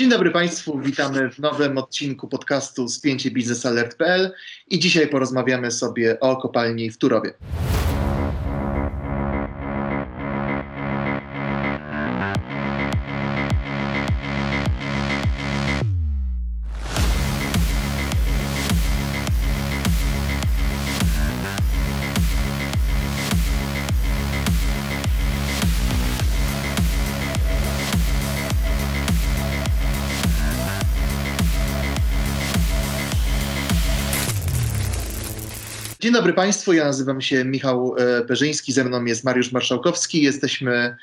Dzień dobry Państwu, witamy w nowym odcinku podcastu Spięcie biznesalert.pl i dzisiaj porozmawiamy sobie o kopalni w Turowie. Dzień dobry Państwu, ja nazywam się Michał e, Perzyński, ze mną jest Mariusz Marszałkowski. Jesteśmy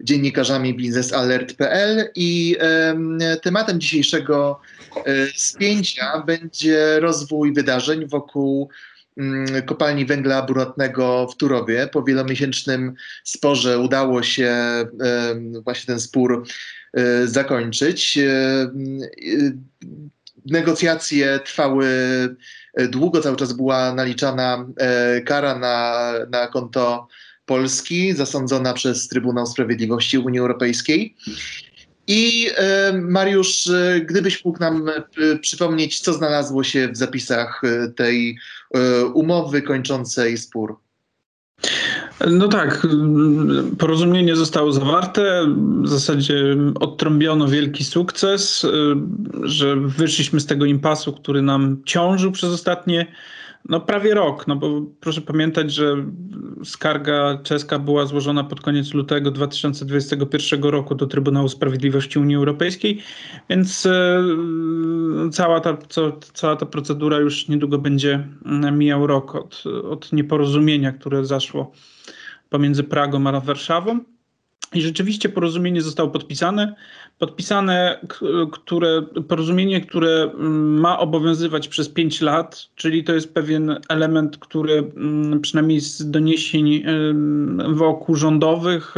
dziennikarzami biznesalert.pl i e, tematem dzisiejszego e, spięcia będzie rozwój wydarzeń wokół mm, kopalni węgla brunatnego w Turowie. Po wielomiesięcznym sporze udało się właśnie ten spór zakończyć. Negocjacje trwały E, długo cały czas była naliczana e, kara na, na konto Polski, zasądzona przez Trybunał Sprawiedliwości Unii Europejskiej. I e, Mariusz, gdybyś mógł nam przypomnieć, co znalazło się w zapisach tej umowy kończącej spór. No tak, porozumienie zostało zawarte. W zasadzie odtrąbiono wielki sukces, że wyszliśmy z tego impasu, który nam ciążył przez ostatnie no prawie rok, no bo proszę pamiętać, że skarga czeska była złożona pod koniec lutego 2021 roku do Trybunału Sprawiedliwości Unii Europejskiej, więc e, cała ta, cała ta procedura już niedługo będzie mijał rok od, od nieporozumienia, które zaszło pomiędzy Pragą a Warszawą. I rzeczywiście porozumienie zostało podpisane. Podpisane, które, porozumienie, które mm, ma obowiązywać przez 5 lat, czyli to jest pewien element, który mm, przynajmniej z doniesień wokół rządowych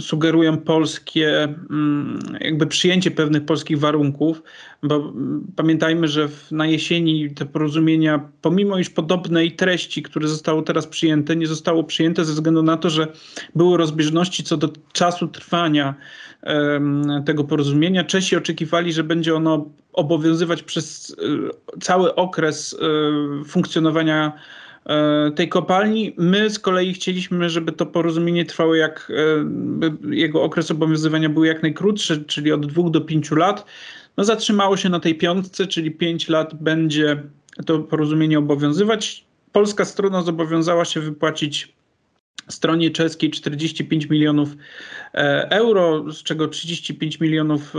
sugerują polskie, mm, jakby przyjęcie pewnych polskich warunków, bo pamiętajmy, że na jesieni te porozumienia, pomimo iż podobnej treści, które zostało teraz przyjęte, nie zostało przyjęte ze względu na to, że były rozbieżności co do czasu trwania tego porozumienia. Czesi oczekiwali, że będzie ono obowiązywać przez e, cały okres e, funkcjonowania tej kopalni. My z kolei chcieliśmy, żeby to porozumienie trwało jak, e, jego okres obowiązywania był jak najkrótszy, czyli od dwóch do pięciu lat. No zatrzymało się na tej piątce, czyli pięć lat będzie to porozumienie obowiązywać. Polska strona zobowiązała się wypłacić stronie czeskiej 45 milionów e, euro, z czego 35 milionów e,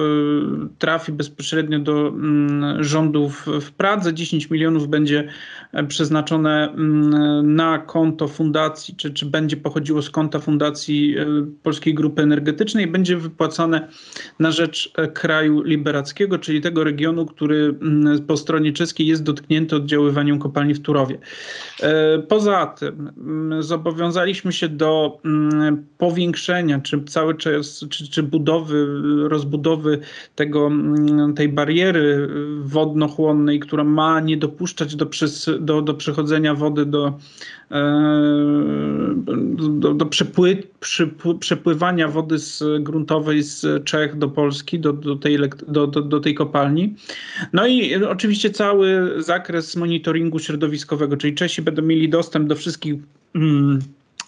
trafi bezpośrednio do mm, rządów w Pradze, 10 milionów będzie e, przeznaczone mm, na konto fundacji, czy, czy będzie pochodziło z konta fundacji Polskiej Grupy Energetycznej, będzie wypłacane na rzecz kraju liberackiego, czyli tego regionu, który mm, po stronie czeskiej jest dotknięty oddziaływaniem kopalni w Turowie. Poza tym zobowiązaliśmy się do mm, powiększenia, czy cały czas, czy, czy budowy, rozbudowy tego, mm, tej bariery wodnochłonnej, która ma nie dopuszczać do, przys, do, do przechodzenia wody do, e, do, do przepły, przepływania wody z gruntowej z Czech do Polski, do, do, tej, do, do, do tej kopalni. No i oczywiście cały zakres monitoringu środowiskowego, czyli Czesi będą mieli dostęp do wszystkich mm,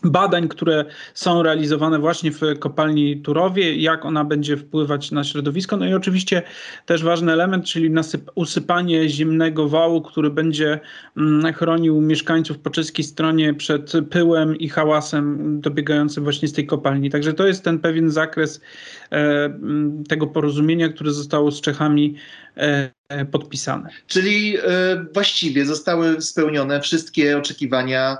badań, które są realizowane właśnie w kopalni Turowie, jak ona będzie wpływać na środowisko. No i oczywiście też ważny element, czyli nasyp, usypanie zimnego wału, który będzie mm, chronił mieszkańców po czeskiej stronie przed pyłem i hałasem dobiegającym właśnie z tej kopalni. Także to jest ten pewien zakres e, mm, tego porozumienia, które zostało z Czechami e, podpisane. Czyli e, właściwie zostały spełnione wszystkie oczekiwania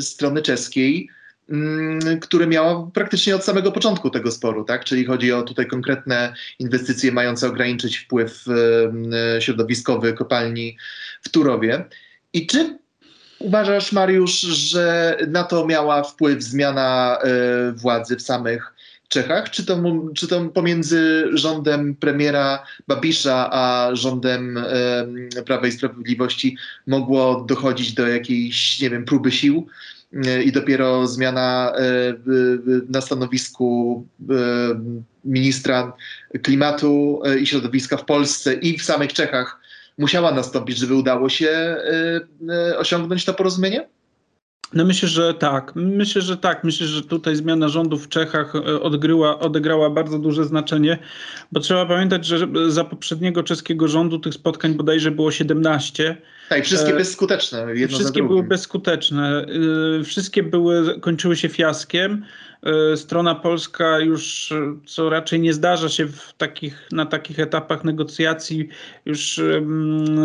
strony czeskiej, mm, które miała praktycznie od samego początku tego sporu, tak? Czyli chodzi o tutaj konkretne inwestycje mające ograniczyć wpływ y, środowiskowy kopalni w Turowie. I czy uważasz, Mariusz, że na to miała wpływ zmiana y, władzy w samych Czechach, czy to, czy to pomiędzy rządem premiera Babisza a rządem e, Prawa i Sprawiedliwości mogło dochodzić do jakiejś, nie wiem, próby sił i dopiero zmiana na stanowisku ministra klimatu i środowiska w Polsce i w samych Czechach musiała nastąpić, żeby udało się osiągnąć to porozumienie? No myślę, że tak. Myślę, że tak. Myślę, że tutaj zmiana rządu w Czechach e, odgryła, odegrała bardzo duże znaczenie, bo trzeba pamiętać, że za poprzedniego czeskiego rządu tych spotkań bodajże było 17. Tak, wszystkie e, bezskuteczne. wszystkie były bezskuteczne. E, wszystkie były, kończyły się fiaskiem. E, strona polska już, e, co raczej nie zdarza się w takich, na takich etapach negocjacji, już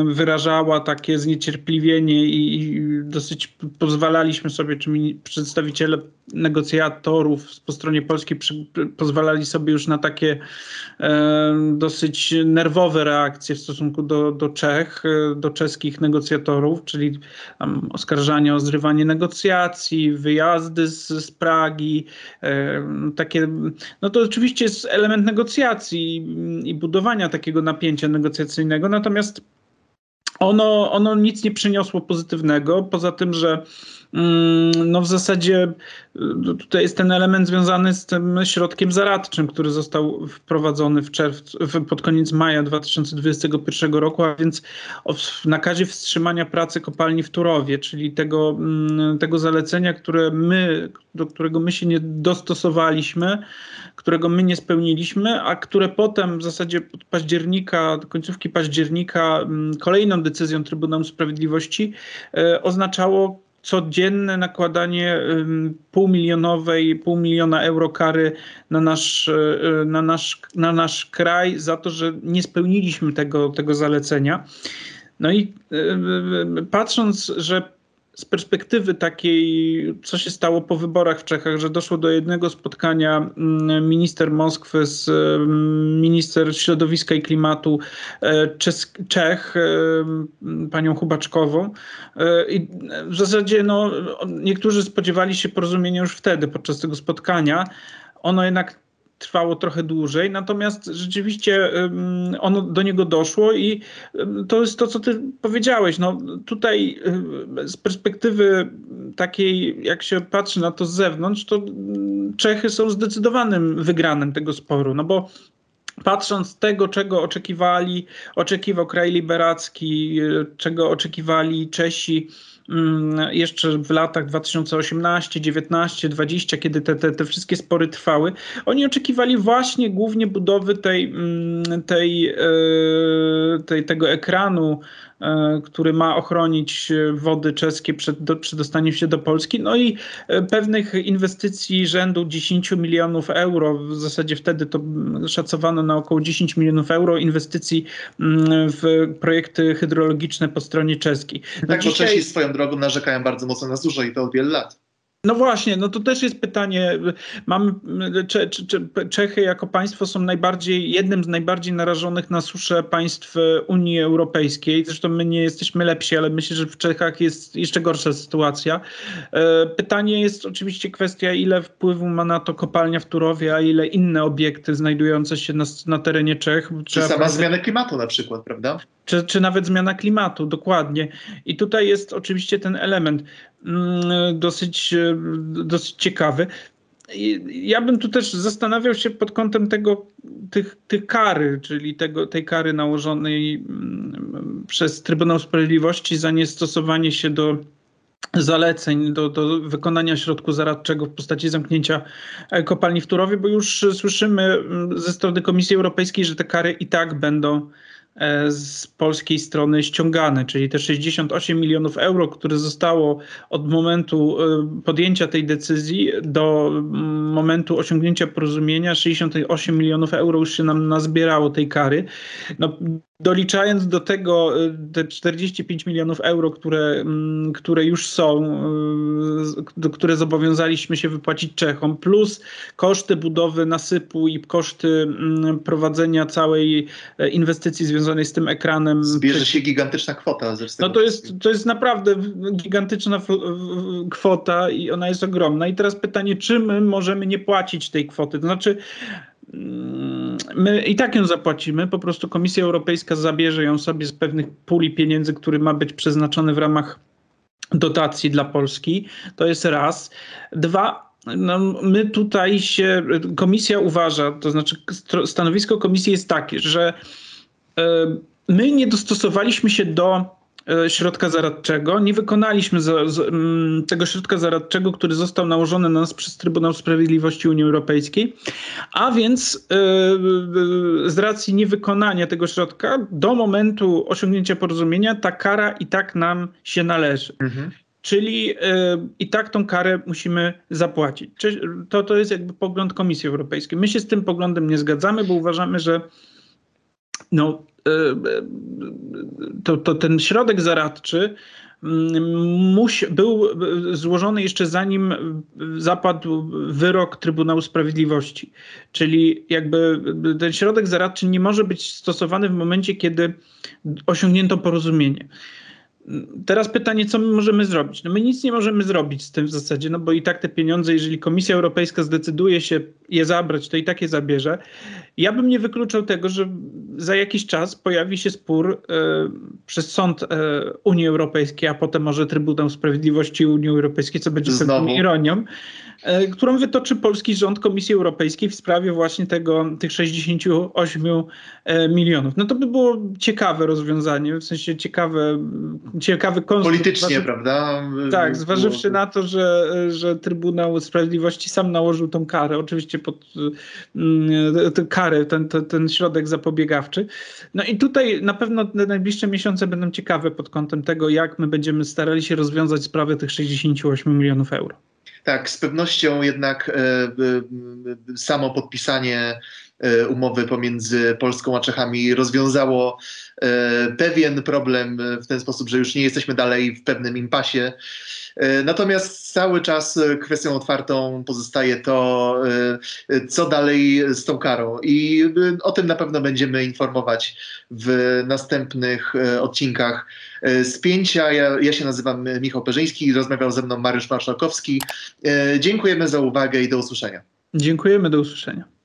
wyrażała takie zniecierpliwienie i, i dosyć pozwalaliśmy sobie, czy przedstawiciele negocjatorów po stronie polskiej przy, pozwalali sobie już na takie e, dosyć nerwowe reakcje w stosunku do, do Czech, e, do czeskich negocjatorów, czyli oskarżanie o zrywanie negocjacji, wyjazdy z, z Pragi, takie, no to oczywiście jest element negocjacji i, budowania takiego napięcia negocjacyjnego, natomiast ono, ono nic nie przyniosło pozytywnego, poza tym, że Mm, no w zasadzie y, tutaj jest ten element związany z tym środkiem zaradczym, który został wprowadzony w czerwcu, pod koniec maja 2021 roku, a więc w nakazie wstrzymania pracy kopalni w Turowie, czyli tego, mm, tego zalecenia, które my, do którego my się nie dostosowaliśmy, którego my nie spełniliśmy, a które potem w zasadzie od października, do końcówki października mm, kolejną decyzją Trybunału Sprawiedliwości e, oznaczało codzienne nakładanie półmilionowej, pół miliona euro kary na nasz, y, na, nasz, na nasz kraj za to, że nie spełniliśmy tego, tego zalecenia. No i y, patrząc, że z perspektywy takiej, co się stało po wyborach w Czechach, że doszło do jednego spotkania mm, minister Moskwy z mm, minister środowiska i klimatu e, Czech, e, panią Hubaczkową. E, I w zasadzie no, niektórzy spodziewali się porozumienia już wtedy, podczas tego spotkania. Ono jednak trwało trochę dłużej, natomiast rzeczywiście ono do niego doszło i to jest to, co ty powiedziałeś. No, tutaj z perspektywy takiej, jak się patrzy na to z zewnątrz, to Czechy są zdecydowanym wygranym tego sporu, no bo patrząc tego, czego oczekiwali, oczekiwał kraj liberacki, czego oczekiwali Czesi, Mm, jeszcze w latach 2018, 19, 20, kiedy te, te, te wszystkie spory trwały, oni oczekiwali właśnie głównie budowy tej, mm, tej, e, tej, tego ekranu E, który ma ochronić wody czeskie przed do, przedostaniem się do Polski, no i e, pewnych inwestycji rzędu 10 milionów euro, w zasadzie wtedy to szacowano na około 10 milionów euro inwestycji mm, w projekty hydrologiczne po stronie czeskiej. No tak, dzisiaj... Czesi swoją drogą narzekają bardzo mocno na suszę i to od wielu lat. No właśnie, no to też jest pytanie. Mamy, Cze, Cze, Czechy jako państwo są najbardziej, jednym z najbardziej narażonych na suszę państw Unii Europejskiej. Zresztą my nie jesteśmy lepsi, ale myślę, że w Czechach jest jeszcze gorsza sytuacja. E, pytanie jest oczywiście kwestia, ile wpływu ma na to kopalnia w Turowie, a ile inne obiekty znajdujące się na, na terenie Czech. Czy sama zmiana klimatu na przykład, prawda? Czy, czy nawet zmiana klimatu, dokładnie. I tutaj jest oczywiście ten element. Mm, dosyć, e, dosyć ciekawy. Ja bym tu też zastanawiał się pod kątem tego, tych, tych kary, czyli tego, tej kary nałożonej mm, przez Trybunał Sprawiedliwości za niestosowanie się do zaleceń do, do wykonania środku zaradczego w postaci zamknięcia e, kopalni w Turowie, bo już słyszymy mm, ze strony Komisji Europejskiej, że te kary i tak będą z polskiej strony ściągane, czyli te 68 milionów euro, które zostało od momentu e, podjęcia tej decyzji do mm, momentu osiągnięcia porozumienia, 68 milionów euro już się nam nazbierało tej kary. No, Doliczając do tego y, te 45 milionów euro, które, mm, które już są, y, które zobowiązaliśmy się wypłacić Czechom, plus koszty budowy nasypu i koszty mm, prowadzenia całej e, inwestycji związanej z tym ekranem. Zbierze się gigantyczna kwota. No to jest, to jest naprawdę gigantyczna kwota i ona jest ogromna. I teraz pytanie, czy my możemy nie płacić tej kwoty? To znaczy, my i tak ją zapłacimy, po prostu Komisja Europejska zabierze ją sobie z pewnych puli pieniędzy, który ma być przeznaczony w ramach dotacji dla Polski. To jest raz. Dwa, no, my tutaj się, komisja uważa, to znaczy stanowisko komisji jest takie, że my nie dostosowaliśmy się do środka zaradczego. Nie wykonaliśmy za, z, tego środka zaradczego, który został nałożony na nas przez Trybunał Sprawiedliwości Unii Europejskiej, a więc e, e, z racji niewykonania tego środka do momentu osiągnięcia porozumienia ta kara i tak nam się należy. Mhm. Czyli i tak tą karę musimy zapłacić. To, to jest jakby pogląd Komisji Europejskiej. My się z tym poglądem nie zgadzamy, bo uważamy, że no, to, to ten środek zaradczy mm, musi, był złożony jeszcze zanim zapadł wyrok Trybunału Sprawiedliwości. Czyli jakby ten środek zaradczy nie może być stosowany w momencie, kiedy osiągnięto porozumienie. Teraz pytanie, co my możemy zrobić? No my nic nie możemy zrobić z tym w zasadzie, no bo i tak te pieniądze, jeżeli Komisja Europejska zdecyduje się je zabrać, to i tak je zabierze. Ja bym nie wykluczał tego, że za jakiś czas pojawi się spór e, przez Sąd e, Unii Europejskiej, a potem może Trybunał Sprawiedliwości Unii Europejskiej, co będzie pewną ironią, E, którą wytoczy polski rząd Komisji Europejskiej w sprawie właśnie tego, tych 68 e, milionów. No to by było ciekawe rozwiązanie, w sensie ciekawe, ciekawy konstrukt. Politycznie, zważy... prawda? Tak, zważywszy na to, że, że Trybunał Sprawiedliwości sam nałożył tą karę, oczywiście pod mm, tę karę, ten, ten, ten środek zapobiegawczy. No i tutaj na pewno te najbliższe miesiące będą ciekawe pod kątem tego, jak my będziemy starali się rozwiązać sprawę tych 68 milionów euro. Tak, z pewnością jednak e, e, samo podpisanie umowy pomiędzy Polską a Czechami rozwiązało pewien problem w ten sposób, że już nie jesteśmy dalej w pewnym impasie. Natomiast cały czas kwestią otwartą pozostaje to, co dalej z tą karą. I o tym na pewno będziemy informować w następnych odcinkach spięcia. Ja, ja się nazywam Michał Perzyński, rozmawiał ze mną Mariusz Marszałkowski. Dziękujemy za uwagę i do usłyszenia. Dziękujemy, do usłyszenia.